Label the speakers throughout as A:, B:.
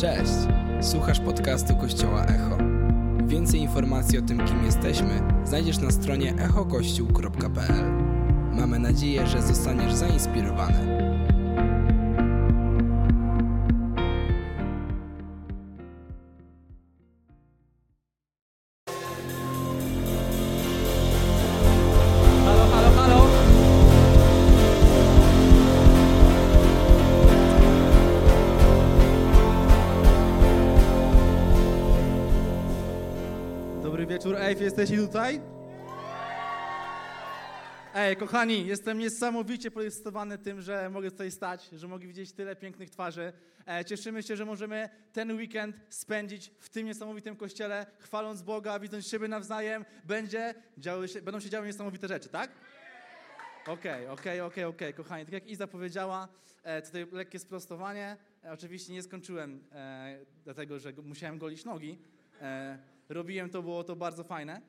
A: Cześć! Słuchasz podcastu Kościoła Echo. Więcej informacji o tym, kim jesteśmy, znajdziesz na stronie echokościół.pl. Mamy nadzieję, że zostaniesz zainspirowany.
B: Kochani, jestem niesamowicie podekscytowany tym, że mogę tutaj stać, że mogę widzieć tyle pięknych twarzy. E, cieszymy się, że możemy ten weekend spędzić w tym niesamowitym kościele, chwaląc Boga, widząc siebie nawzajem. Będzie działy się, będą się działy niesamowite rzeczy, tak? Okej, okej, okej, okej, kochani. Tak jak Iza powiedziała, e, tutaj lekkie sprostowanie. E, oczywiście nie skończyłem, dlatego że musiałem golić nogi. Robiłem to, było to bardzo fajne.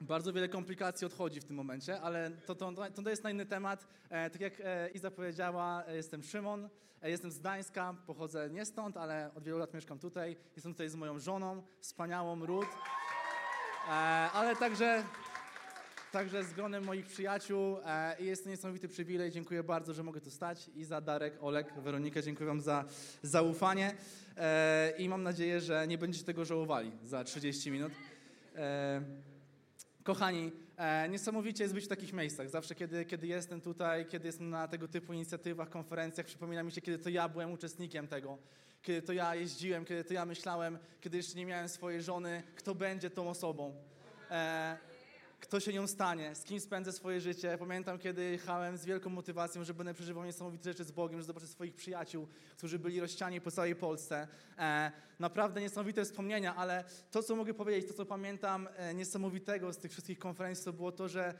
B: Bardzo wiele komplikacji odchodzi w tym momencie, ale to, to, to, jest na inny temat. E, tak jak e, Iza powiedziała, e, jestem Szymon, e, jestem z Gdańska, pochodzę nie stąd, ale od wielu lat mieszkam tutaj. Jestem tutaj z moją żoną, wspaniałą Ruth, e, ale także Także z gronem moich przyjaciół e, i jest to niesamowity przywilej. Dziękuję bardzo, że mogę tu stać. I za Darek, Olek, Weronika, dziękuję Wam za zaufanie i mam nadzieję, że nie będziecie tego żałowali za 30 minut. Kochani, e, niesamowicie jest być w takich miejscach. Zawsze, kiedy, kiedy jestem tutaj, kiedy jestem na tego typu inicjatywach, konferencjach, przypomina mi się, kiedy to ja byłem uczestnikiem tego. Kiedy to ja jeździłem, kiedy to ja myślałem, kiedy jeszcze nie miałem swojej żony, kto będzie tą osobą. E, kto się nią stanie, z kim spędzę swoje życie. Pamiętam, kiedy jechałem z wielką motywacją, że będę przeżywał niesamowite rzeczy z Bogiem, że zobaczę swoich przyjaciół, którzy byli rozsiani po całej Polsce. E, naprawdę niesamowite wspomnienia, ale to, co mogę powiedzieć, to, co pamiętam e, niesamowitego z tych wszystkich konferencji, to było to, że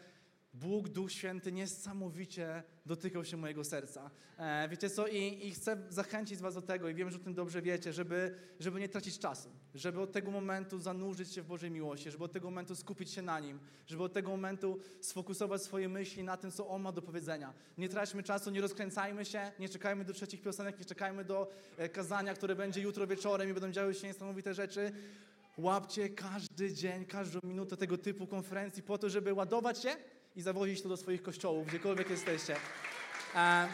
B: Bóg, Duch Święty niesamowicie dotykał się mojego serca. E, wiecie co? I, I chcę zachęcić was do tego, i wiem, że o tym dobrze wiecie, żeby, żeby nie tracić czasu, żeby od tego momentu zanurzyć się w Bożej miłości, żeby od tego momentu skupić się na Nim, żeby od tego momentu sfokusować swoje myśli na tym, co On ma do powiedzenia. Nie traćmy czasu, nie rozkręcajmy się, nie czekajmy do trzecich piosenek, nie czekajmy do e, kazania, które będzie jutro wieczorem i będą działy się niesamowite rzeczy. Łapcie każdy dzień, każdą minutę tego typu konferencji po to, żeby ładować się i zawozić to do swoich kościołów, gdziekolwiek jesteście. E,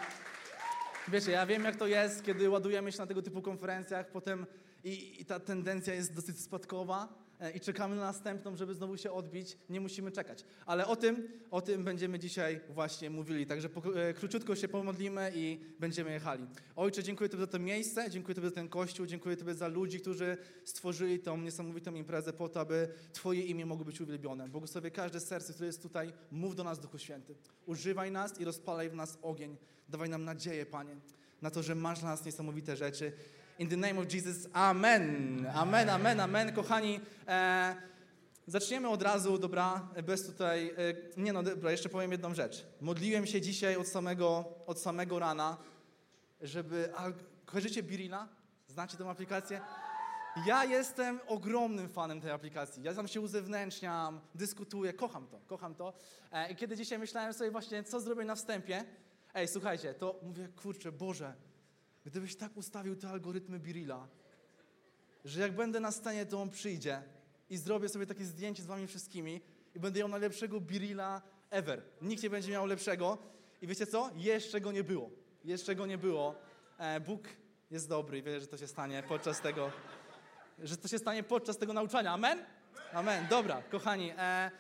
B: wiecie, ja wiem jak to jest, kiedy ładujemy się na tego typu konferencjach, potem i, i ta tendencja jest dosyć spadkowa i czekamy na następną, żeby znowu się odbić. Nie musimy czekać. Ale o tym, o tym będziemy dzisiaj właśnie mówili. Także po, e, króciutko się pomodlimy i będziemy jechali. Ojcze, dziękuję Tobie za to miejsce, dziękuję Tobie za ten kościół, dziękuję Tobie za ludzi, którzy stworzyli tą niesamowitą imprezę po to, aby Twoje imię mogło być uwielbione. Błogosławię każde serce, które jest tutaj. Mów do nas, Duchu Święty. Używaj nas i rozpalaj w nas ogień. Dawaj nam nadzieję, Panie, na to, że masz dla nas niesamowite rzeczy. In the name of Jesus, amen. Amen, amen, amen. Kochani, e, zaczniemy od razu, dobra, bez tutaj, e, nie no, dobra, jeszcze powiem jedną rzecz. Modliłem się dzisiaj od samego, od samego rana, żeby, a kojarzycie Birina? Znacie tę aplikację? Ja jestem ogromnym fanem tej aplikacji. Ja tam się uzewnętrzniam, dyskutuję, kocham to, kocham to. E, I kiedy dzisiaj myślałem sobie właśnie, co zrobię na wstępie, ej, słuchajcie, to mówię, kurczę, Boże, gdybyś tak ustawił te algorytmy Birilla, że jak będę na scenie, to on przyjdzie i zrobię sobie takie zdjęcie z wami wszystkimi i będę miał najlepszego Birilla ever. Nikt nie będzie miał lepszego. I wiecie co? Jeszcze go nie było. Jeszcze go nie było. E, Bóg jest dobry i wierzę, że to się stanie podczas tego, że to się stanie podczas tego nauczania. Amen? Amen. Dobra, kochani. E,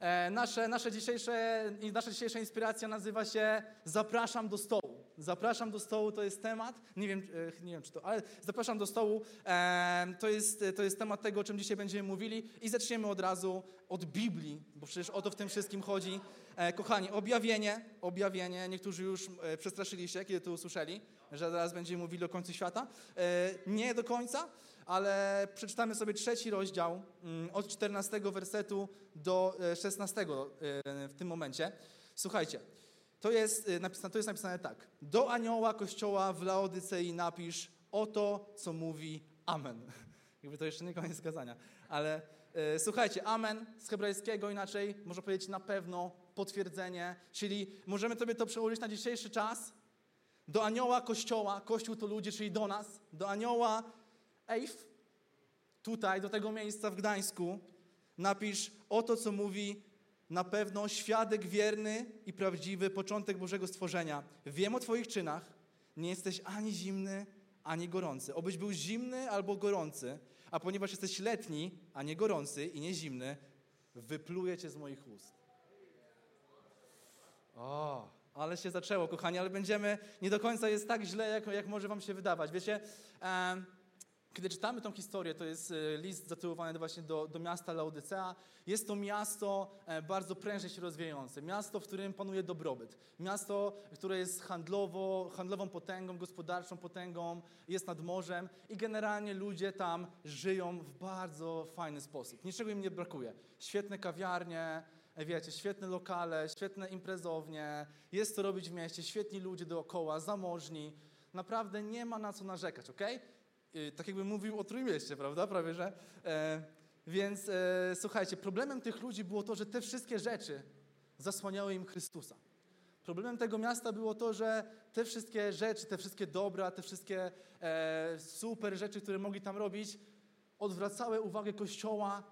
B: e, nasze, nasze dzisiejsze, nasza dzisiejsza inspiracja nazywa się Zapraszam do stołu. Zapraszam do stołu to jest temat, nie wiem, e, nie wiem czy to, ale zapraszam do stołu. E, to, jest, to jest temat tego, o czym dzisiaj będziemy mówili i zaczniemy od razu od Biblii, bo przecież o to w tym wszystkim chodzi. E, kochani, objawienie, objawienie, niektórzy już e, przestraszyli się, kiedy to usłyszeli, że zaraz będziemy mówili o końcu świata. E, nie do końca, ale przeczytamy sobie trzeci rozdział mm, od 14 wersetu do e, 16 e, w tym momencie. Słuchajcie, to jest, e, napisane, to jest napisane tak. Do anioła kościoła w Laodycei napisz oto, co mówi Amen. Jakby to jeszcze nie koniec kazania, ale e, słuchajcie, Amen z hebrajskiego inaczej można powiedzieć na pewno, potwierdzenie, czyli możemy sobie to przełożyć na dzisiejszy czas. do anioła kościoła, kościół to ludzie, czyli do nas, do anioła Ejf, tutaj, do tego miejsca w Gdańsku, napisz oto, co mówi na pewno świadek wierny i prawdziwy, początek Bożego stworzenia. Wiem o Twoich czynach, nie jesteś ani zimny, ani gorący. Obyś był zimny albo gorący, a ponieważ jesteś letni, a nie gorący i nie zimny, wypluję Cię z moich ust. O, ale się zaczęło, kochani, ale będziemy, nie do końca jest tak źle, jak, jak może Wam się wydawać. Wiecie, em, kiedy czytamy tą historię, to jest e, list zatytułowany właśnie do, do miasta Laodycea. Jest to miasto e, bardzo prężnie się rozwijające, miasto, w którym panuje dobrobyt, miasto, które jest handlowo, handlową potęgą, gospodarczą potęgą, jest nad morzem i generalnie ludzie tam żyją w bardzo fajny sposób. Niczego im nie brakuje. Świetne kawiarnie, e, wiecie, świetne lokale, świetne imprezownie, jest co robić w mieście, świetni ludzie dookoła, zamożni. Naprawdę nie ma na co narzekać, ok? Y, tak jakbym mówił o Trójmieście, prawda? Prawie, że. E, więc e, słuchajcie, problemem tych ludzi było to, że te wszystkie rzeczy zasłaniały im Chrystusa. Problemem tego miasta było to, że te wszystkie rzeczy, te wszystkie dobra, te wszystkie e, super rzeczy, które mogli tam robić, odwracały uwagę Kościoła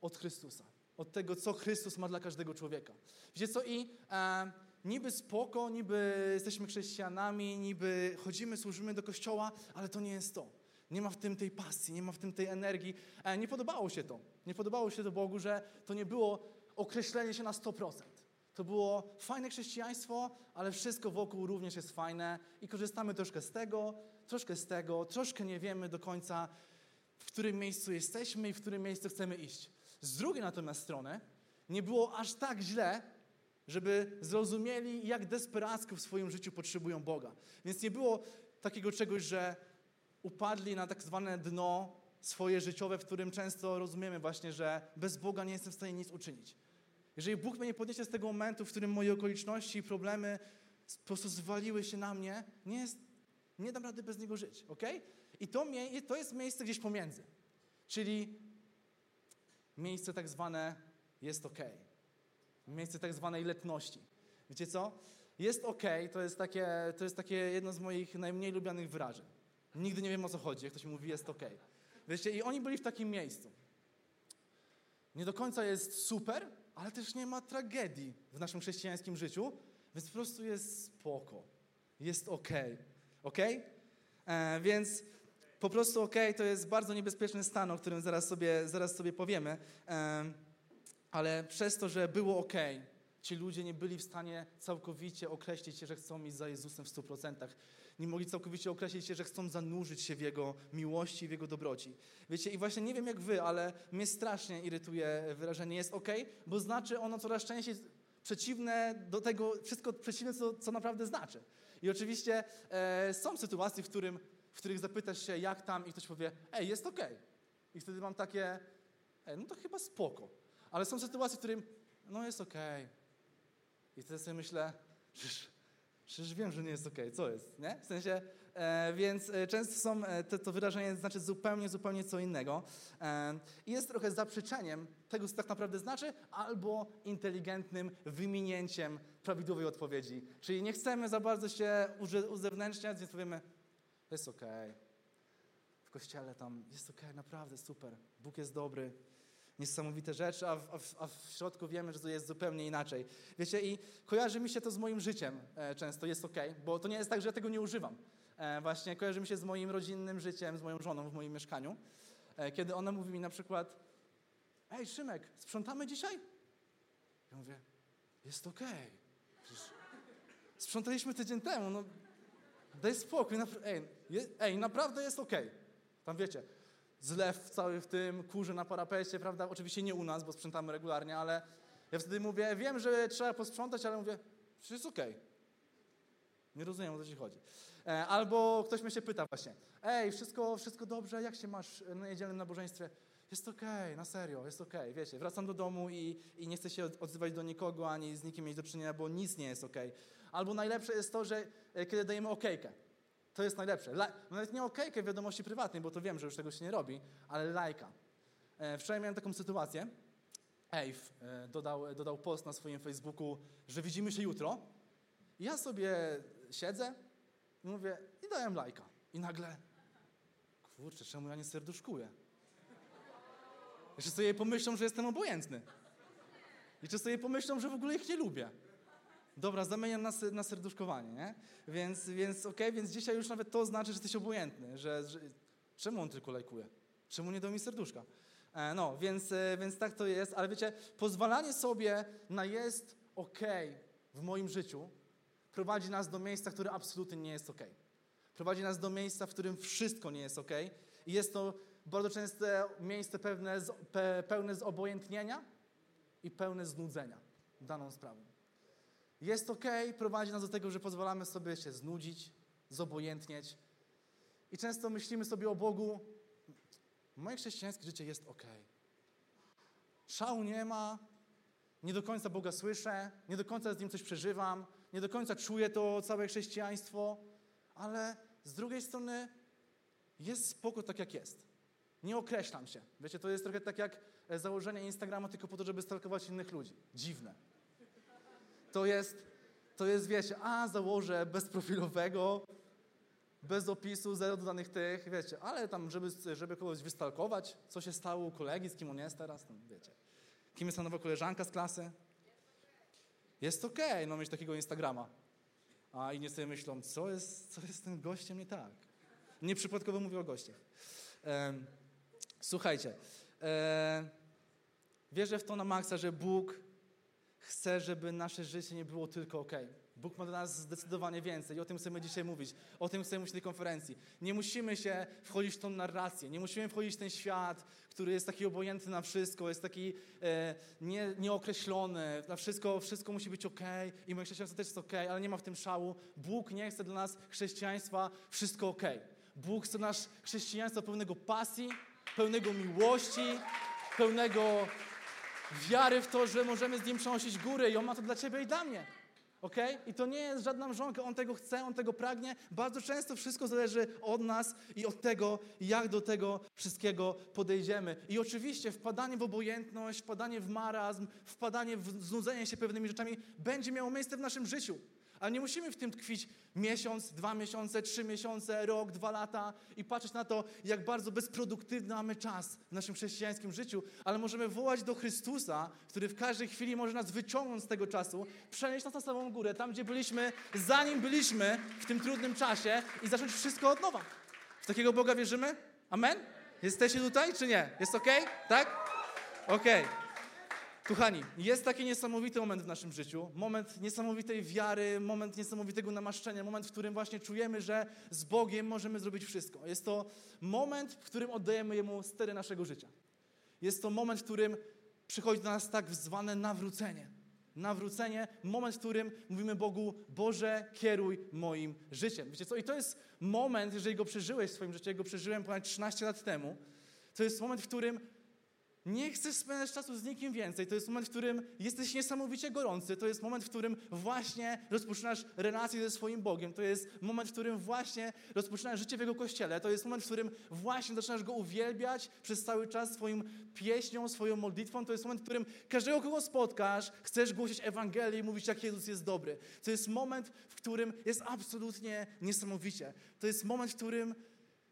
B: od Chrystusa. Od tego, co Chrystus ma dla każdego człowieka. Wiecie co? I e, niby spoko, niby jesteśmy chrześcijanami, niby chodzimy, służymy do Kościoła, ale to nie jest to. Nie ma w tym tej pasji, nie ma w tym tej energii. E, nie podobało się to. Nie podobało się to Bogu, że to nie było określenie się na 100%. To było fajne chrześcijaństwo, ale wszystko wokół również jest fajne i korzystamy troszkę z tego, troszkę z tego, troszkę nie wiemy do końca, w którym miejscu jesteśmy i w którym miejscu chcemy iść. Z drugiej natomiast strony nie było aż tak źle, żeby zrozumieli, jak desperacko w swoim życiu potrzebują Boga. Więc nie było takiego czegoś, że upadli na tak zwane dno swoje życiowe, w którym często rozumiemy właśnie, że bez Boga nie jestem w stanie nic uczynić. Jeżeli Bóg mnie nie podniesie z tego momentu, w którym moje okoliczności i problemy po prostu zwaliły się na mnie, nie, jest, nie dam rady bez Niego żyć, ok? I to, mie- to jest miejsce gdzieś pomiędzy. Czyli miejsce tak zwane jest ok. Miejsce tak zwanej letności. Wiecie co? Jest ok, to jest takie, to jest takie jedno z moich najmniej lubianych wyrażeń. Nigdy nie wiem o co chodzi, jak ktoś mi mówi, jest ok. Wiecie, i oni byli w takim miejscu. Nie do końca jest super, ale też nie ma tragedii w naszym chrześcijańskim życiu, więc po prostu jest spoko. Jest ok. Ok? E, więc po prostu ok to jest bardzo niebezpieczny stan, o którym zaraz sobie, zaraz sobie powiemy. E, ale przez to, że było ok, ci ludzie nie byli w stanie całkowicie określić się, że chcą iść za Jezusem w 100% nie mogli całkowicie określić się, że chcą zanurzyć się w Jego miłości, w Jego dobroci. Wiecie, i właśnie nie wiem jak wy, ale mnie strasznie irytuje wyrażenie jest ok, bo znaczy ono coraz częściej przeciwne do tego, wszystko przeciwne, co, co naprawdę znaczy. I oczywiście e, są sytuacje, w, którym, w których zapytasz się, jak tam, i ktoś powie, ej, jest ok. I wtedy mam takie, ej, no to chyba spoko. Ale są sytuacje, w którym, no jest ok. I wtedy sobie myślę, przecież Przecież wiem, że nie jest okej, okay. co jest, nie? W sensie, e, więc e, często są, e, to, to, wyrażenie znaczy zupełnie, zupełnie co innego. E, jest trochę zaprzeczeniem tego, co tak naprawdę znaczy, albo inteligentnym wyminięciem prawidłowej odpowiedzi. Czyli nie chcemy za bardzo się uzewnętrzniać, więc powiemy, jest okej. Okay. W kościele tam jest okej, okay, naprawdę super. Bóg jest dobry niesamowite rzeczy, a w, a, w, a w, środku wiemy, że to jest zupełnie inaczej. Wiecie, i kojarzy mi się to z moim życiem e, często, jest ok, bo to nie jest tak, że ja tego nie używam. E, właśnie kojarzy mi się z moim rodzinnym życiem, z moją żoną w moim mieszkaniu, e, kiedy ona mówi mi na przykład, ej Szymek, sprzątamy dzisiaj? Ja mówię, jest ok. sprzątaliśmy tydzień temu, no daj spokój, ej, je, ej, naprawdę jest ok. Tam wiecie, zlew cały w tym, kurze na parapecie, prawda? Oczywiście nie u nas, bo sprzątamy regularnie, ale ja wtedy mówię, wiem, że trzeba posprzątać, ale mówię, przecież jest okej. Okay. Nie rozumiem, o co ci chodzi. E, albo ktoś mnie się pyta właśnie, ej, wszystko, wszystko dobrze, jak się masz na niedzielnym nabożeństwie? Jest okej, okay, na serio, jest okej, okay. wiecie, wracam do domu i, i nie chcę się odzywać do nikogo, ani z nikim mieć do czynienia, bo nic nie jest okej. Albo najlepsze jest to, że e, kiedy dajemy okejkę, to jest najlepsze. La nawet nie okejkę wiadomości prywatnej, bo to wiem, że już tego się nie robi, ale lajka. E, wczoraj miałem taką sytuację. Ejf e, dodał, dodał post na swoim Facebooku, że widzimy się jutro. I ja sobie siedzę, I mówię, i dałem lajka. I nagle, kurczę, czemu ja nie serduszkuję? Jeszcze sobie pomyślą, że jestem obojętny. Jeszcze sobie pomyślą, że w ogóle ich nie lubię. Dobra, zamieniam na, na serduszkowanie, nie? Więc, więc okej, okay, więc dzisiaj już nawet to znaczy, że jesteś obojętny. Że, że, czemu on tylko lajkuje? Czemu nie dał mi serduszka? E, no, więc, e, więc tak to jest, ale wiecie, pozwalanie sobie na jest okej okay w moim życiu prowadzi nas do miejsca, które absolutnie nie jest okej. Okay. Prowadzi nas do miejsca, w którym wszystko nie jest okej. I jest to bardzo częste miejsce pewne z, pe, pełne zobojętnienia i pełne znudzenia daną sprawą. Jest ok, prowadzi nas do tego, że pozwalamy sobie się znudzić, zobojętnieć. I często myślimy sobie o Bogu, moje chrześcijańskie życie jest ok. Szału nie ma, nie do końca Boga słyszę, nie do końca z Nim coś przeżywam, nie do końca czuję to całe chrześcijaństwo, ale z drugiej strony jest spoko tak, jak jest. Nie określam się. Wiecie, to jest trochę tak jak e, założenie Instagrama tylko po to, żeby stalkować innych ludzi. Dziwne. To jest, to jest wiecie, a założę bezprofilowego, bez opisu, zero dodanych tych, wiecie, ale tam, żeby, żeby kogoś wystalkować, co się stało u kolegi, z kim on jest teraz, tam, wiecie. Kim jest ta nowa koleżanka z klasy? Jest okej, okay, no mieć takiego Instagrama. A inni sobie myślą, co jest, co jest z tym gościem nie tak. Nieprzypadkowo mówię o gościach. Słuchajcie, um, wierzę w to na maksa, że Bóg chce, żeby nasze życie nie było tylko ok. Bóg ma dla nas zdecydowanie więcej i o tym chcemy dzisiaj mówić. O tym chcemy mówić na tej konferencji. Nie musimy się wchodzić w tą narrację, nie musimy wchodzić w ten świat, który jest taki obojętny na wszystko, jest taki e, nie, nieokreślony, na wszystko, wszystko musi być ok i moje chrześcijaństwo też jest ok, ale nie ma w tym szału. Bóg nie chce dla nas chrześcijaństwa wszystko ok. Bóg chce nasz chrześcijaństwa pełnego pasji, pełnego miłości, pełnego wiary w to, że możemy z Nim przenosić góry i On ma to dla Ciebie i dla mnie. ok? I to nie jest żadna mrzonka, On tego chce, On tego pragnie. Bardzo często wszystko zależy od nas i od tego, jak do tego wszystkiego podejdziemy. I oczywiście wpadanie w obojętność, wpadanie w marazm, wpadanie w znudzenie się pewnymi rzeczami będzie miało miejsce w naszym życiu. Ale nie musimy w tym tkwić miesiąc, dwa miesiące, trzy miesiące, rok, dwa lata i patrzeć na to, jak bardzo bezproduktywny mamy czas w naszym chrześcijańskim życiu, ale możemy wołać do Chrystusa, który w każdej chwili może nas wyciągnąć z tego czasu, przenieść nas na samą górę, tam gdzie byliśmy, zanim byliśmy w tym trudnym czasie i zacząć wszystko od nowa. W takiego Boga wierzymy? Amen? Jesteście tutaj, czy nie? Jest ok? Tak? Okej. Okay. Kochani, jest taki niesamowity moment w naszym życiu, moment niesamowitej wiary, moment niesamowitego namaszczenia, moment, w którym właśnie czujemy, że z Bogiem możemy zrobić wszystko. Jest to moment, w którym oddajemy Jemu stery naszego życia. Jest to moment, w którym przychodzi do nas tak zwane nawrócenie. Nawrócenie, moment, w którym mówimy Bogu, Boże, kieruj moim życiem. Wiecie co? I to jest moment, jeżeli go przeżyłeś w swoim życiu, ja go przeżyłem ponad 13 lat temu, to jest moment, w którym nie chcesz spędzać czasu z nikim więcej. To jest moment, w którym jesteś niesamowicie gorący. To jest moment, w którym właśnie rozpoczynasz relację ze swoim Bogiem. To jest moment, w którym właśnie rozpoczynasz życie w Jego Kościele. To jest moment, w którym właśnie zaczynasz Go uwielbiać przez cały czas swoją pieśnią, swoją modlitwą. To jest moment, w którym każdego, kogo spotkasz, chcesz głosić Ewangelię i mówić, jak Jezus jest dobry. To jest moment, w którym jest absolutnie niesamowicie. To jest moment, w którym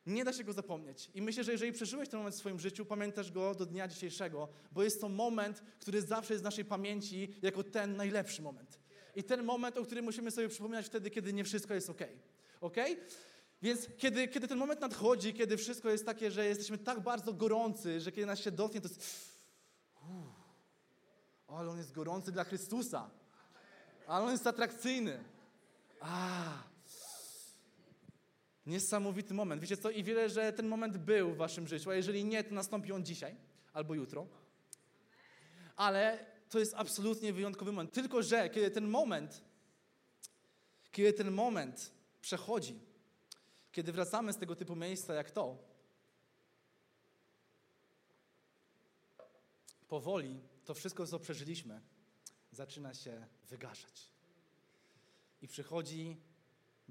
B: nie da się go zapomnieć. I myślę, że jeżeli przeżyłeś ten moment w swoim życiu, pamiętasz go do dnia dzisiejszego, bo jest to moment, który zawsze jest w naszej pamięci jako ten najlepszy moment. I ten moment, o którym musimy sobie przypominać wtedy, kiedy nie wszystko jest ok. Ok? Więc kiedy, kiedy ten moment nadchodzi, kiedy wszystko jest takie, że jesteśmy tak bardzo gorący, że kiedy nas się dotknie, to jest. Uff, ale on jest gorący dla Chrystusa. Ale on jest atrakcyjny. A, Niesamowity moment. Wiecie co? I wiele, że ten moment był w waszym życiu, a jeżeli nie, to nastąpi on dzisiaj albo jutro. Ale to jest absolutnie wyjątkowy moment. Tylko, że kiedy ten moment, kiedy ten moment przechodzi, kiedy wracamy z tego typu miejsca jak to, powoli to wszystko, co przeżyliśmy, zaczyna się wygaszać. I przychodzi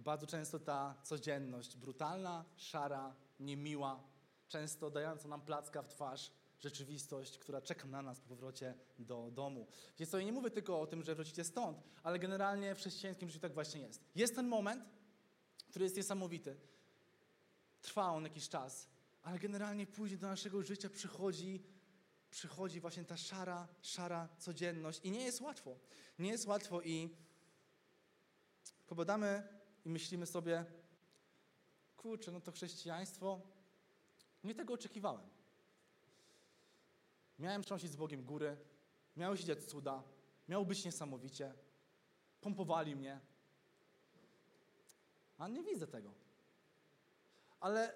B: bardzo często ta codzienność, brutalna, szara, niemiła, często dająca nam placka w twarz, rzeczywistość, która czeka na nas po powrocie do domu. Więc co, ja nie mówię tylko o tym, że wrócicie stąd, ale generalnie w chrześcijańskim życiu tak właśnie jest. Jest ten moment, który jest niesamowity. Trwa on jakiś czas, ale generalnie później do naszego życia przychodzi, przychodzi właśnie ta szara, szara codzienność i nie jest łatwo. Nie jest łatwo i popadamy i myślimy sobie, kurczę, no to chrześcijaństwo, nie tego oczekiwałem. Miałem trząsić z Bogiem góry, miały się dziać cuda, miało być niesamowicie, pompowali mnie, a nie widzę tego. Ale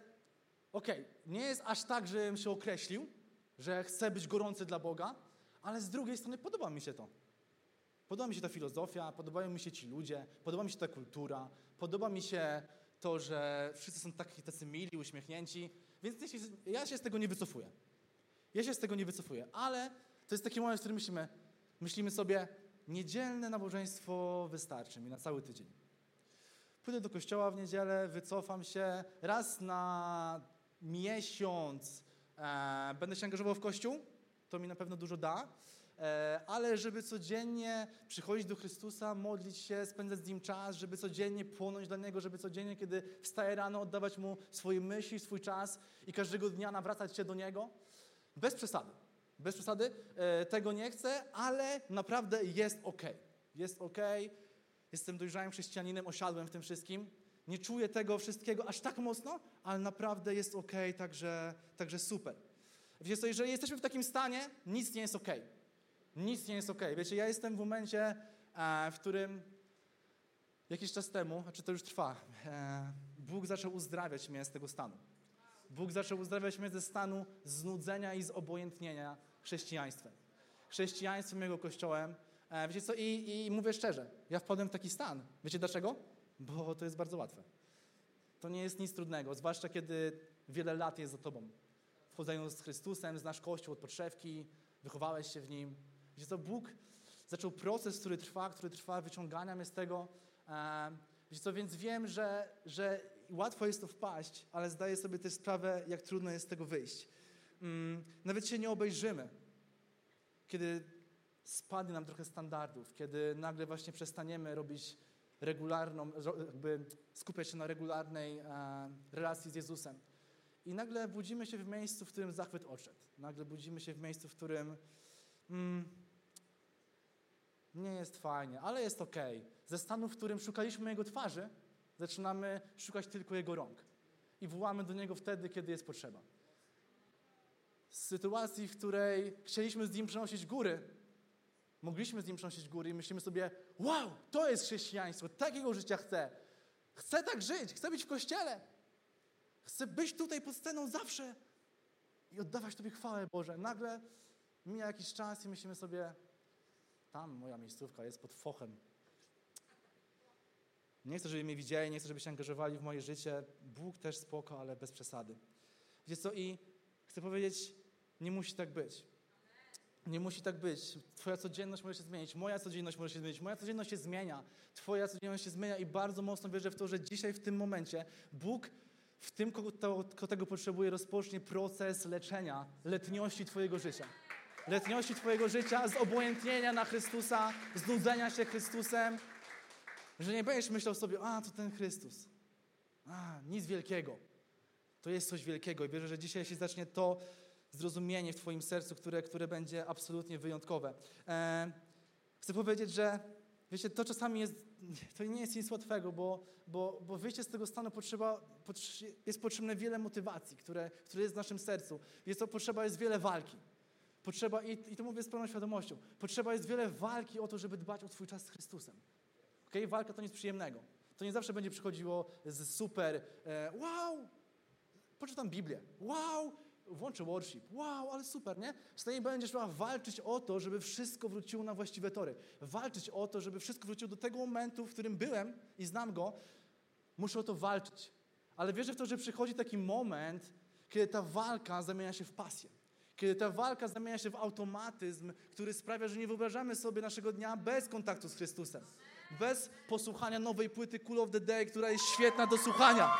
B: okej, okay, nie jest aż tak, żebym się określił, że chcę być gorący dla Boga, ale z drugiej strony podoba mi się to. Podoba mi się ta filozofia, podobają mi się ci ludzie, podoba mi się ta kultura, podoba mi się to, że wszyscy są taki, tacy mili, uśmiechnięci, więc ja się z tego nie wycofuję. Ja się z tego nie wycofuję, ale to jest taki moment, w którym myślimy, myślimy sobie, niedzielne nabożeństwo wystarczy mi na cały tydzień. Pójdę do kościoła w niedzielę, wycofam się raz na miesiąc, e, będę się angażował w kościół, to mi na pewno dużo da, ale żeby codziennie przychodzić do Chrystusa, modlić się, spędzać z Nim czas, żeby codziennie płonąć dla Niego, żeby codziennie, kiedy wstaję rano, oddawać Mu swoje myśli, swój czas i każdego dnia nawracać się do Niego, bez przesady. Bez przesady, e, tego nie chcę, ale naprawdę jest ok. Jest ok. Jestem dojrzałym chrześcijaninem, osiadłem w tym wszystkim. Nie czuję tego wszystkiego aż tak mocno, ale naprawdę jest ok, także, także super. Wiecie co, jeżeli jesteśmy w takim stanie, nic nie jest ok. Nic nie jest ok. Wiecie, ja jestem w momencie, e, w którym jakiś czas temu, znaczy to już trwa, e, Bóg zaczął uzdrawiać mnie z tego stanu. Bóg zaczął uzdrawiać mnie ze stanu znudzenia i zobojętnienia chrześcijaństwem. Chrześcijaństwem, Jego Kościołem. E, wiecie co, I, i mówię szczerze, ja wpadłem w taki stan. Wiecie dlaczego? Bo to jest bardzo łatwe. To nie jest nic trudnego, zwłaszcza kiedy wiele lat jest za tobą. Wchodzając z Chrystusem, znasz Kościół od podszewki, wychowałeś się w Nim. Wiecie co, Bóg zaczął proces, który trwa, który trwa, wyciągania mnie z tego. Wiecie co, więc wiem, że, że łatwo jest to wpaść, ale zdaję sobie też sprawę, jak trudno jest z tego wyjść. Mm, nawet się nie obejrzymy, kiedy spadnie nam trochę standardów, kiedy nagle właśnie przestaniemy robić regularną, jakby skupiać się na regularnej e, relacji z Jezusem. I nagle budzimy się w miejscu, w którym zachwyt odszedł. Nagle budzimy się w miejscu, w którym mm, nie jest fajnie, ale jest ok. Ze stanu, w którym szukaliśmy Jego twarzy, zaczynamy szukać tylko Jego rąk. I wołamy do Niego wtedy, kiedy jest potrzeba. Z sytuacji, w której chcieliśmy z Nim przenosić góry, mogliśmy z Nim przenosić góry i myślimy sobie, wow, to jest chrześcijaństwo, takiego życia chcę. Chcę tak żyć, chcę być w Kościele. Chcę być tutaj pod sceną zawsze i oddawać Tobie chwałę, Boże. Nagle mija jakiś czas i myślimy sobie, tam moja miejscówka jest pod fochem. Nie chcę, żeby mnie widzieli, nie chcę, żeby się angażowali w moje życie. Bóg też spoko, ale bez przesady. Wiecie co? I chcę powiedzieć, nie musi tak być. Nie musi tak być. Twoja codzienność może się zmienić, moja codzienność może się zmienić, moja codzienność się zmienia, Twoja codzienność się zmienia i bardzo mocno wierzę w to, że dzisiaj, w tym momencie, Bóg w tym, kogo, to, kto tego potrzebuje, rozpocznie proces leczenia letniości Twojego życia. Letniości Twojego życia, z obojętnienia na Chrystusa, znudzenia się Chrystusem, że nie będziesz myślał sobie, a to ten Chrystus. A, nic wielkiego. To jest coś wielkiego i wierzę, że dzisiaj się zacznie to zrozumienie w Twoim sercu, które, które będzie absolutnie wyjątkowe. E, chcę powiedzieć, że wiecie, to czasami jest, to nie jest nic łatwego, bo, bo, bo wyjście z tego stanu potrzeba, jest potrzebne wiele motywacji, które, które jest w naszym sercu. Jest to potrzeba jest wiele walki. Potrzeba, i, i to mówię z pełną świadomością, potrzeba jest wiele walki o to, żeby dbać o Twój czas z Chrystusem. Okay? Walka to nic przyjemnego. To nie zawsze będzie przychodziło z super, e, wow, poczytam Biblię, wow, włączę worship, wow, ale super, nie? Czasami będziesz miała walczyć o to, żeby wszystko wróciło na właściwe tory. Walczyć o to, żeby wszystko wróciło do tego momentu, w którym byłem i znam go. Muszę o to walczyć. Ale wierzę w to, że przychodzi taki moment, kiedy ta walka zamienia się w pasję. Kiedy ta walka zamienia się w automatyzm, który sprawia, że nie wyobrażamy sobie naszego dnia bez kontaktu z Chrystusem bez posłuchania nowej płyty Cool of the Day, która jest świetna do słuchania.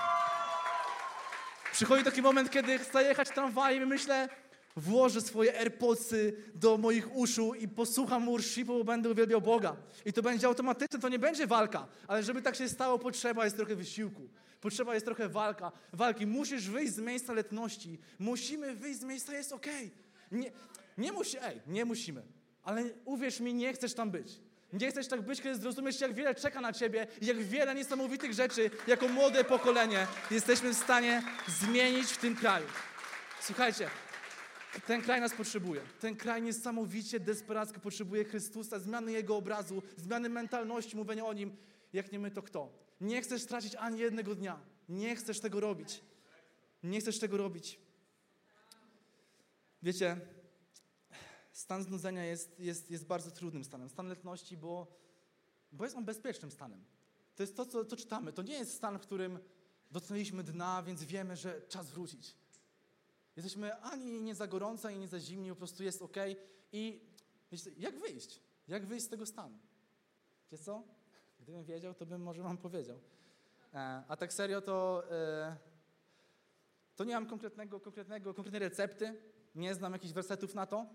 B: Przychodzi taki moment, kiedy chcę jechać tramwajem i myślę, włożę swoje AirPodsy do moich uszu i posłucham worshipu, bo będę uwielbiał Boga. I to będzie automatyczne, to nie będzie walka, ale żeby tak się stało, potrzeba jest trochę wysiłku. Potrzeba jest trochę walka, walki. Musisz wyjść z miejsca letności. Musimy wyjść z miejsca, jest okej. Okay. Nie, nie musi, ej, nie musimy. Ale uwierz mi, nie chcesz tam być. Nie chcesz tak być, kiedy zrozumiesz, jak wiele czeka na ciebie i jak wiele niesamowitych rzeczy, jako młode pokolenie, jesteśmy w stanie zmienić w tym kraju. Słuchajcie, ten kraj nas potrzebuje. Ten kraj niesamowicie, desperacko potrzebuje Chrystusa, zmiany Jego obrazu, zmiany mentalności, mówienia o Nim. Jak nie my, to kto? Nie chcesz stracić ani jednego dnia. Nie chcesz tego robić. Nie chcesz tego robić. Wiecie, stan znudzenia jest, jest, jest bardzo trudnym stanem. Stan letności, bo, bo jest on bezpiecznym stanem. To jest to, co, co czytamy. To nie jest stan, w którym dotknęliśmy dna, więc wiemy, że czas wrócić. Jesteśmy ani nie za gorąco, ani nie za zimni, po prostu jest ok. I wiecie, jak wyjść? Jak wyjść z tego stanu? Wiecie co? Gdybym wiedział, to bym może wam powiedział. E, a tak serio, to, e, to nie mam konkretnego, konkretnego, konkretnej recepty, nie znam jakichś wersetów na to,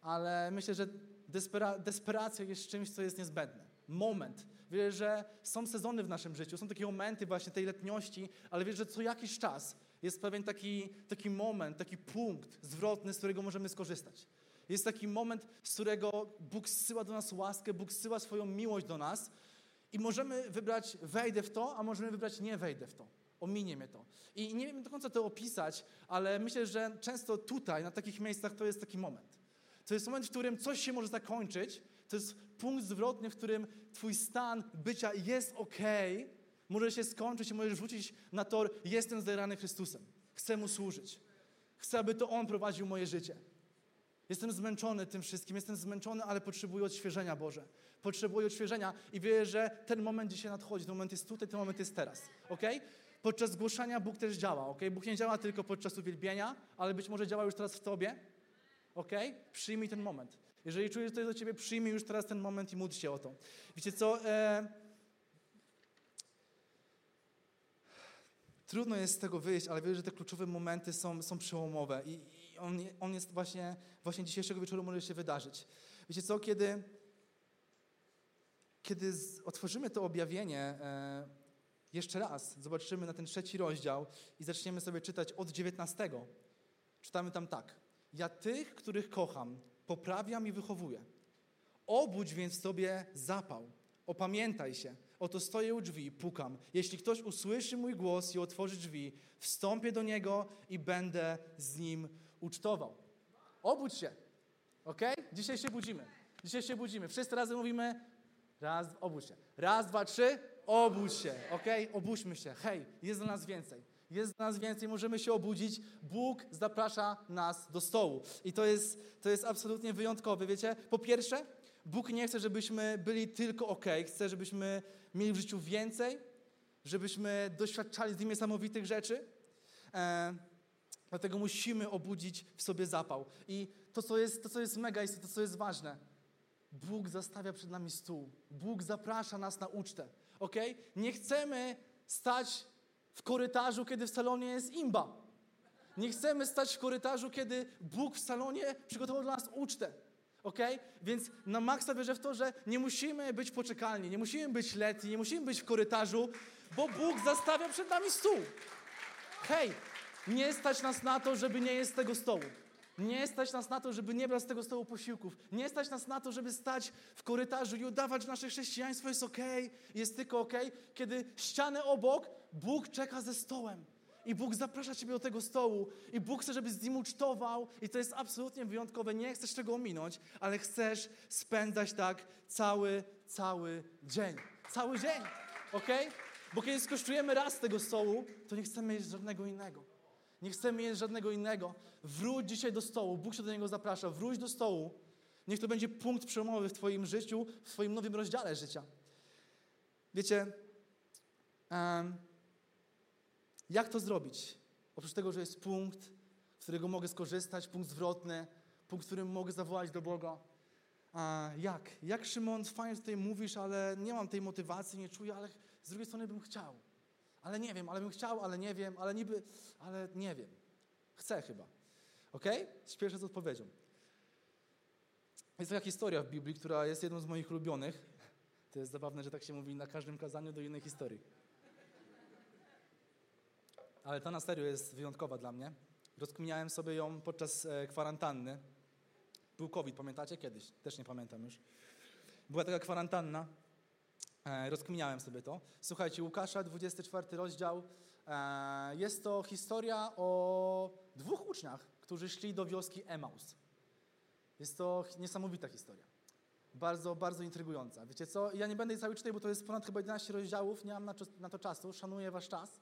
B: ale myślę, że despera, desperacja jest czymś, co jest niezbędne. Moment. Wiesz, że są sezony w naszym życiu, są takie momenty właśnie tej letniości, ale wiesz, że co jakiś czas jest pewien taki, taki moment, taki punkt zwrotny, z którego możemy skorzystać. Jest taki moment, z którego Bóg zsyła do nas łaskę, Bóg zsyła swoją miłość do nas i możemy wybrać wejdę w to, a możemy wybrać nie wejdę w to. Ominie mnie to. I nie wiem do końca to opisać, ale myślę, że często tutaj, na takich miejscach, to jest taki moment. To jest moment, w którym coś się może zakończyć. To jest punkt zwrotny, w którym Twój stan bycia jest ok, może się skończyć i możesz wrócić na tor, jestem zajarany Chrystusem. Chcę Mu służyć. Chcę, aby to On prowadził moje życie. Jestem zmęczony tym wszystkim, jestem zmęczony, ale potrzebuję odświeżenia, Boże. Potrzebuję odświeżenia i wierzę, że ten moment dzisiaj nadchodzi. Ten moment jest tutaj, ten moment jest teraz. Ok? Podczas głoszenia Bóg też działa. Ok? Bóg nie działa tylko podczas uwielbienia, ale być może działa już teraz w Tobie. Ok? Przyjmij ten moment. Jeżeli czujesz, że to jest do Ciebie, przyjmij już teraz ten moment i módl się o to. Wiecie co? E Trudno jest z tego wyjść, ale wierzę, że te kluczowe momenty są, są przełomowe i, i on, on jest właśnie, właśnie dzisiejszego wieczoru może się wydarzyć. Wiecie co, kiedy, kiedy otworzymy to objawienie e, jeszcze raz, zobaczymy na ten trzeci rozdział i zaczniemy sobie czytać od dziewiętnastego. Czytamy tam tak. Ja tych, których kocham, poprawiam i wychowuję. Obudź więc sobie zapał. Opamiętaj się – Oto stoję u drzwi, pukam. Jeśli ktoś usłyszy mój głos i otworzy drzwi, wstąpię do niego i będę z nim ucztował. Obudź się. Ok? Dzisiaj się budzimy. Dzisiaj się budzimy. Wszyscy razem mówimy raz, obudź się. Raz, dwa, trzy, obudź się. Ok? Obudźmy się. Hej, jest dla nas więcej. Jest dla nas więcej, możemy się obudzić. Bóg zaprasza nas do stołu. I to jest, to jest absolutnie wyjątkowe. Wiecie, po pierwsze, Bóg nie chce, żebyśmy byli tylko ok, chce, żebyśmy mieli w życiu więcej, żebyśmy doświadczali z nim niesamowitych rzeczy. E, dlatego musimy obudzić w sobie zapał. I to, co jest, to, co jest mega istotne, to, co jest ważne, Bóg zastawia przed nami stół. Bóg zaprasza nas na ucztę. Ok? Nie chcemy stać w korytarzu, kiedy w salonie jest imba. Nie chcemy stać w korytarzu, kiedy Bóg w salonie przygotował dla nas ucztę ok? Więc na maksa wierzę w to, że nie musimy być poczekalni, nie musimy być letni, nie musimy być w korytarzu, bo Bóg zastawia przed nami stół. Hej, nie stać nas na to, żeby nie jeść z tego stołu. Nie stać nas na to, żeby nie brać z tego stołu posiłków. Nie stać nas na to, żeby stać w korytarzu i udawać, nasze chrześcijaństwo jest ok, jest tylko ok, kiedy ścianę obok Bóg czeka ze stołem. I Bóg zaprasza Ciebie do tego stołu i Bóg chce, żebyś z Nim ucztował i to jest absolutnie wyjątkowe. Nie chcesz tego ominąć, ale chcesz spędzać tak cały, cały dzień. Cały dzień, ok? Bo kiedy skosztujemy raz tego stołu, to nie chcemy jeść żadnego innego. Nie chcemy jeść żadnego innego. Wróć dzisiaj do stołu. Bóg się do niego zaprasza. Wróć do stołu. Niech to będzie punkt przełomowy w Twoim życiu, w Twoim nowym rozdziale życia. Wiecie, um, jak to zrobić? Oprócz tego, że jest punkt, z którego mogę skorzystać, punkt zwrotny, punkt, w którym mogę zawołać do Boga. A jak? Jak Szymon, fajnie tutaj mówisz, ale nie mam tej motywacji, nie czuję, ale z drugiej strony bym chciał. Ale nie wiem, ale bym chciał, ale nie wiem, ale niby, ale nie wiem. Chcę chyba. Ok? Śpieszę z odpowiedzią. Jest taka historia w Biblii, która jest jedną z moich ulubionych. To jest zabawne, że tak się mówi na każdym kazaniu do innej historii. Ale ta na serio jest wyjątkowa dla mnie. Rozkminiałem sobie ją podczas e, kwarantanny. Był COVID, pamiętacie? Kiedyś. Też nie pamiętam już. Była taka kwarantanna. E, rozkminiałem sobie to. Słuchajcie, Łukasza, 24 rozdział. E, jest to historia o dwóch uczniach, którzy szli do wioski Emaus. Jest to niesamowita historia. Bardzo, bardzo intrygująca. Wiecie co? Ja nie będę jej cały czytać, bo to jest ponad chyba 11 rozdziałów. Nie mam na, na to czasu. Szanuję wasz czas.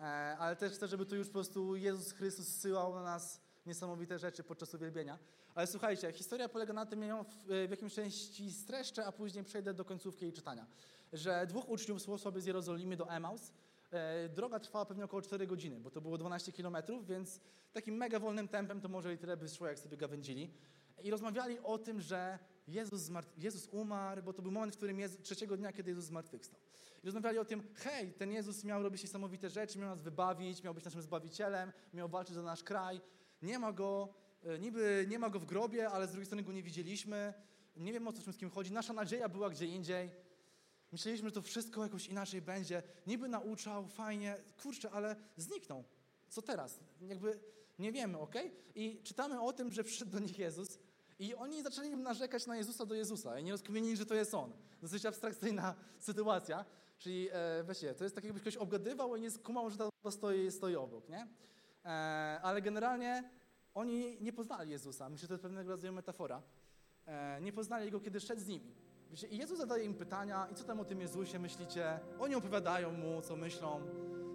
B: E, ale też chcę, żeby tu już po prostu Jezus Chrystus zsyłał na nas niesamowite rzeczy podczas uwielbienia. Ale słuchajcie, historia polega na tym, ja ją w, w jakimś części streszczę, a później przejdę do końcówki jej czytania. Że dwóch uczniów szło sobie z Jerozolimy do Emaus. E, droga trwała pewnie około 4 godziny, bo to było 12 kilometrów, więc takim mega wolnym tempem to może i tyle by szło, jak sobie gawędzili. I rozmawiali o tym, że Jezus, Jezus umarł, bo to był moment, w którym Jezus, trzeciego dnia, kiedy Jezus zmartwychwstał. I rozmawiali o tym, hej, ten Jezus miał robić niesamowite rzeczy, miał nas wybawić, miał być naszym Zbawicielem, miał walczyć za nasz kraj. Nie ma Go, e, niby nie ma Go w grobie, ale z drugiej strony Go nie widzieliśmy. Nie wiem, o co wszystkim chodzi. Nasza nadzieja była gdzie indziej. Myśleliśmy, że to wszystko jakoś inaczej będzie. Niby nauczał, fajnie, kurczę, ale zniknął. Co teraz? Jakby nie wiemy, ok? I czytamy o tym, że przyszedł do nich Jezus i oni zaczęli narzekać na Jezusa do Jezusa i nie rozkmienili, że to jest On. Dosyć abstrakcyjna sytuacja. Czyli e, wiecie, to jest tak jakbyś ktoś obgadywał i nie skumał, że to stoi, stoi obok, nie? E, ale generalnie oni nie poznali Jezusa. Myślę, że to jest pewnego rodzaju metafora. E, nie poznali Go, kiedy szedł z nimi. I Jezus zadaje im pytania i co tam o tym Jezusie myślicie? Oni opowiadają Mu, co myślą,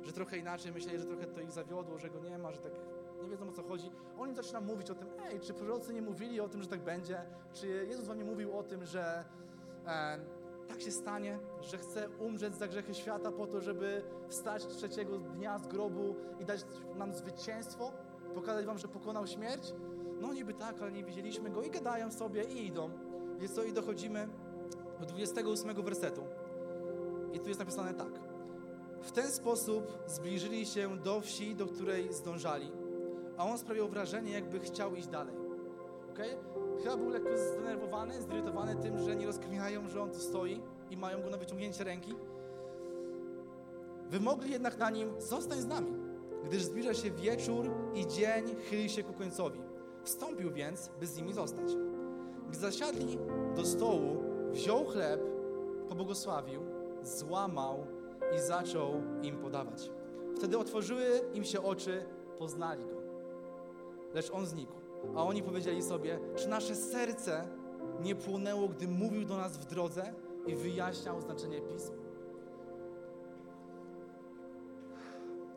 B: że trochę inaczej myśleli, że trochę to ich zawiodło, że Go nie ma, że tak nie wiedzą o co chodzi. On im zaczyna mówić o tym, ej, czy prorocy nie mówili o tym, że tak będzie? Czy Jezus wam nie mówił o tym, że e, tak się stanie, że chce umrzeć za grzechy świata po to, żeby wstać trzeciego dnia z grobu i dać nam zwycięstwo? Pokazać wam, że pokonał śmierć? No niby tak, ale nie widzieliśmy go i gadają sobie i idą. Więc co, i dochodzimy do 28 wersetu. I tu jest napisane tak. W ten sposób zbliżyli się do wsi, do której zdążali a on sprawiał wrażenie, jakby chciał iść dalej. Okay? Chyba był lekko zdenerwowany, zirytowany tym, że nie rozkminiają, że on tu stoi i mają go na wyciągnięcie ręki. Wymogli jednak na nim, zostań z nami, gdyż zbliża się wieczór i dzień chyli się ku końcowi. Wstąpił więc, by z nimi zostać. Gdy zasiadli do stołu, wziął chleb, pobłogosławił, złamał i zaczął im podawać. Wtedy otworzyły im się oczy, poznali go lecz on znikł. A oni powiedzieli sobie, czy nasze serce nie płonęło, gdy mówił do nas w drodze i wyjaśniał znaczenie pism?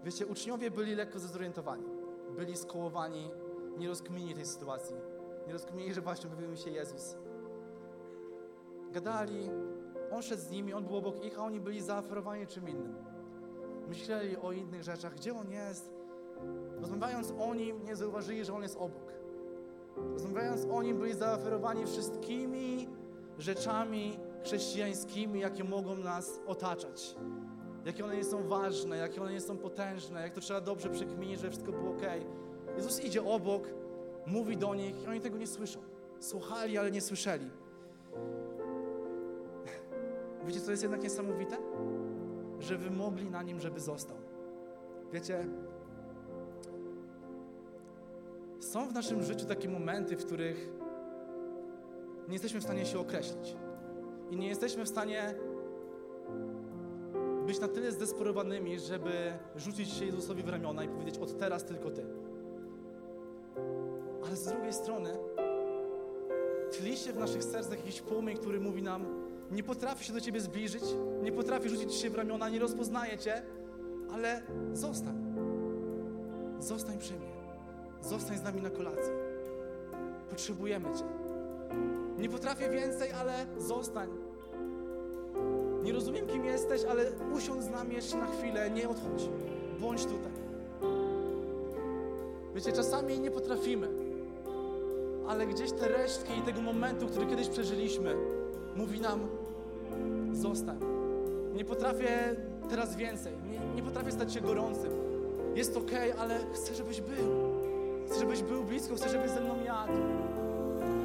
B: Wiecie, uczniowie byli lekko zezorientowani. Byli skołowani, nie rozkminili tej sytuacji. Nie rozkminili, że właśnie objawił mi się Jezus. Gadali, on szedł z nimi, on był obok ich, a oni byli zaaferowani czym innym. Myśleli o innych rzeczach, gdzie on jest, Rozmawiając o Nim, nie zauważyli, że On jest obok. Rozmawiając o Nim, byli zaoferowani wszystkimi rzeczami chrześcijańskimi, jakie mogą nas otaczać. Jakie one nie są ważne, jakie one nie są potężne, jak to trzeba dobrze przekminić, że wszystko było ok. Jezus idzie obok, mówi do nich i oni tego nie słyszą. Słuchali, ale nie słyszeli. Wiecie, co jest jednak niesamowite? Że wymogli na nim, żeby został. Wiecie, są w naszym życiu takie momenty, w których nie jesteśmy w stanie się określić. I nie jesteśmy w stanie być na tyle zdesperowanymi, żeby rzucić się Jezusowi w ramiona i powiedzieć: Od teraz tylko Ty. Ale z drugiej strony, tli się w naszych sercach jakiś płomień, który mówi nam: Nie potrafię się do Ciebie zbliżyć, nie potrafię rzucić się w ramiona, nie rozpoznaję Cię, ale zostań. Zostań przy mnie. Zostań z nami na kolację. Potrzebujemy Cię. Nie potrafię więcej, ale zostań. Nie rozumiem, kim jesteś, ale usiądź z nami jeszcze na chwilę, nie odchodź. Bądź tutaj. Wiecie, czasami nie potrafimy, ale gdzieś te resztki tego momentu, który kiedyś przeżyliśmy, mówi nam: zostań. Nie potrafię teraz więcej. Nie, nie potrafię stać się gorącym. Jest ok, ale chcę, żebyś był. Chcę, żebyś był blisko, chcę, żebyś ze mną jadł.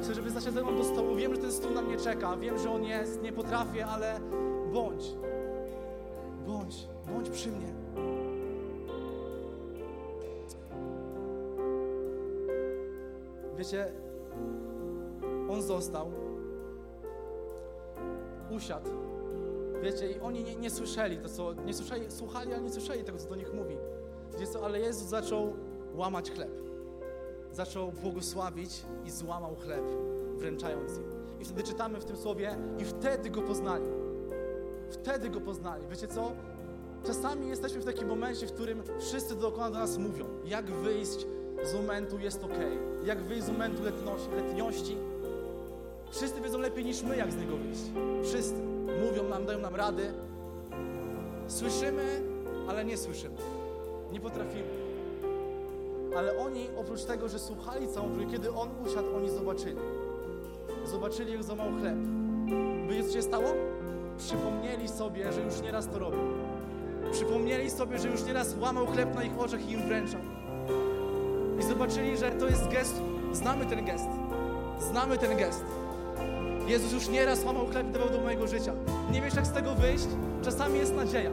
B: Chcę, żebyś zasiadł ze mną do stołu. Wiem, że ten stół na mnie czeka. Wiem, że on jest. Nie potrafię, ale bądź. Bądź. Bądź przy mnie. Wiecie, on został, usiadł. Wiecie, i oni nie, nie słyszeli to, co, nie słyszeli, słuchali, ale nie słyszeli tego, co do nich mówi. Wiecie co, ale Jezus zaczął łamać chleb. Zaczął błogosławić i złamał chleb, wręczając im. I wtedy czytamy w tym słowie, i wtedy go poznali. Wtedy go poznali. Wiecie co? Czasami jesteśmy w takim momencie, w którym wszyscy dookoła do nas mówią, jak wyjść z momentu jest ok, jak wyjść z momentu letności, letniości. Wszyscy wiedzą lepiej niż my, jak z niego wyjść. Wszyscy mówią nam, dają nam rady. Słyszymy, ale nie słyszymy. Nie potrafimy. Ale oni, oprócz tego, że słuchali całą trójkę, kiedy On usiadł, oni zobaczyli. Zobaczyli, jak złamał chleb. Wiecie, co się stało? Przypomnieli sobie, że już nieraz to robił. Przypomnieli sobie, że już nieraz łamał chleb na ich oczach i im wręczał. I zobaczyli, że to jest gest, znamy ten gest. Znamy ten gest. Jezus już nieraz łamał chleb i dawał do mojego życia. Nie wiesz, jak z tego wyjść? Czasami jest nadzieja.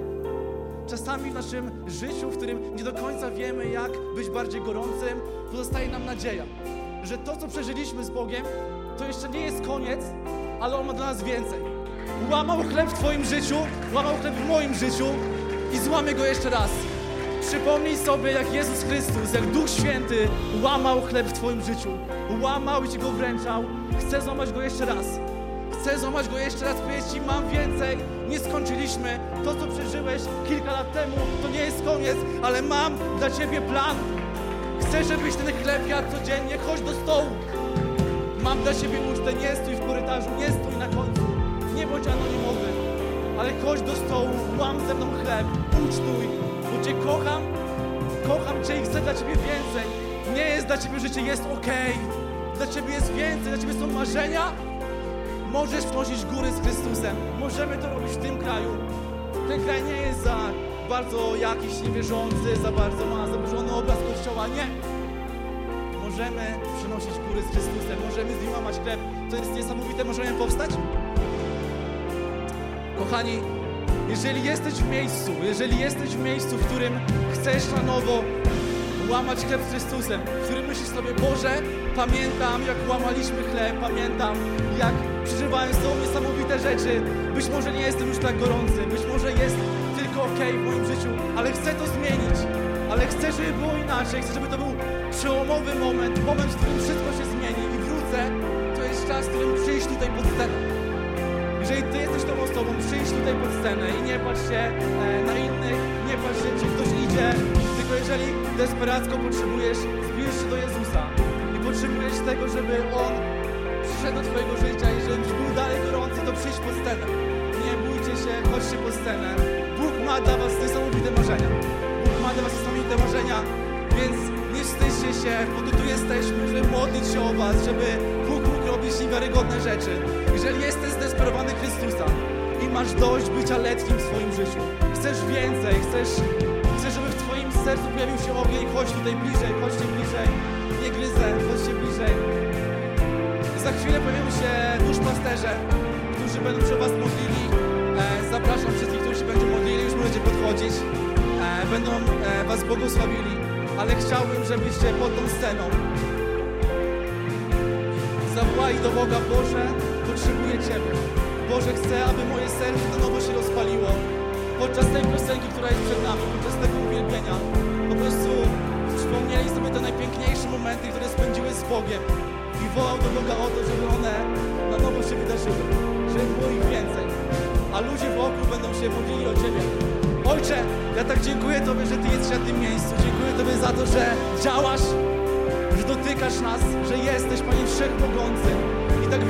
B: Czasami w naszym życiu, w którym nie do końca wiemy, jak być bardziej gorącym, pozostaje nam nadzieja, że to, co przeżyliśmy z Bogiem, to jeszcze nie jest koniec, ale On ma dla nas więcej. Łamał chleb w Twoim życiu, łamał chleb w moim życiu i złamie go jeszcze raz. Przypomnij sobie, jak Jezus Chrystus, jak Duch Święty łamał chleb w Twoim życiu. Łamał i Ci go wręczał. Chcę złamać go jeszcze raz. Chcę złamać go jeszcze raz, powiedzieć Ci, mam więcej. Nie skończyliśmy. To, co przeżyłeś kilka lat temu, to nie jest koniec, ale mam dla Ciebie plan. Chcę, żebyś ten chleb jadł codziennie. Chodź do stołu. Mam dla Ciebie ucztę. Nie stój w korytarzu, nie stój na końcu. Nie bądź anonimowy. Ale chodź do stołu, łam ze mną chleb, ucztuj, bo Cię kocham, kocham Cię i chcę dla Ciebie więcej. Nie jest dla Ciebie życie, jest ok. Dla Ciebie jest więcej, dla Ciebie są marzenia. Możesz prosić góry z Chrystusem. Możemy to robić w tym kraju. Ten kraj nie jest za bardzo jakiś niewierzący, za bardzo ma zaburzony obraz Kościoła. Nie. Możemy przynosić góry z Chrystusem, możemy z nim łamać chleb. To jest niesamowite, możemy powstać? Kochani, jeżeli jesteś w miejscu, jeżeli jesteś w miejscu, w którym chcesz na nowo łamać chleb z Chrystusem, w którym myślisz sobie, Boże, pamiętam jak łamaliśmy chleb, pamiętam jak przeżywałem Tobą niesamowite rzeczy. Być może nie jestem już tak gorący, być może jest tylko ok w moim życiu, ale chcę to zmienić. Ale chcę, żeby było inaczej, chcę, żeby to był przełomowy moment, moment, w którym wszystko się zmieni i wrócę. To jest czas, w którym przyjść tutaj pod scenę. Jeżeli Ty jesteś tą osobą, przyjdź tutaj pod scenę i nie patrz się e, na innych, nie patrz się, czy ktoś idzie, tylko jeżeli desperacko potrzebujesz, zbliż się do Jezusa i potrzebujesz tego, żeby On przyszedł do Twojego życia i żebyś był dalej gorący, to przyjdź pod scenę. Nie bójcie się, chodźcie pod scenę. Bóg ma dla Was niesamowite marzenia. Bóg ma dla Was niesamowite marzenia, więc nie wstydźcie się, bo tu jesteśmy, żeby modlić się o Was, żeby Bóg mógł robić niewiarygodne rzeczy. Jeżeli jesteś zdesperowany Chrystusa i masz dość bycia letnim w swoim życiu, chcesz więcej, chcesz, chcesz żeby w Twoim sercu pojawił się ogień, chodź tutaj bliżej, chodźcie bliżej, nie gryzę, chodźcie bliżej. Za chwilę pojawią się duszpasterze, którzy będą się Was modlili. E, zapraszam wszystkich, którzy się będą modlili, już możecie podchodzić. E, będą e, Was błogosławili, ale chciałbym, żebyście pod tą sceną zawołali do Boga, Boże, potrzebuję Ciebie. Boże, chcę, aby moje serce na nowo się rozpaliło. Podczas tej piosenki, która jest przed nami, podczas tego uwielbienia, po prostu przypomnieli sobie te najpiękniejsze momenty, które spędziły z Bogiem wołał do Boga o to, żeby one na nowo się wydarzyły, żeby było ich więcej. A ludzie wokół będą się modlili o Ciebie. Ojcze, ja tak dziękuję Tobie, że Ty jesteś na tym miejscu. Dziękuję Tobie za to, że działasz że dotykasz nas, że jesteś, Panie, wszechmogący. I tak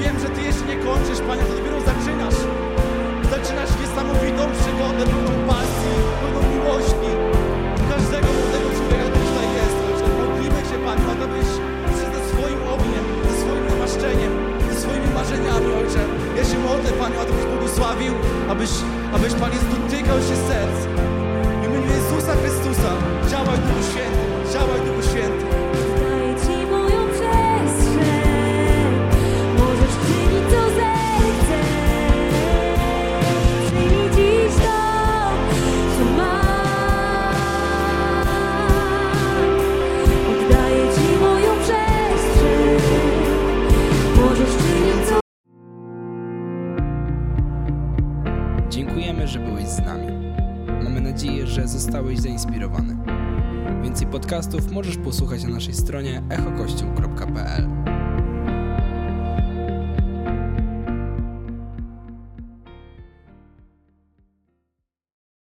B: Panie, abyś błogosławił, abyś, abyś, Panie, dotykał się serc. W imieniu Jezusa Chrystusa działaj Duchu Święty.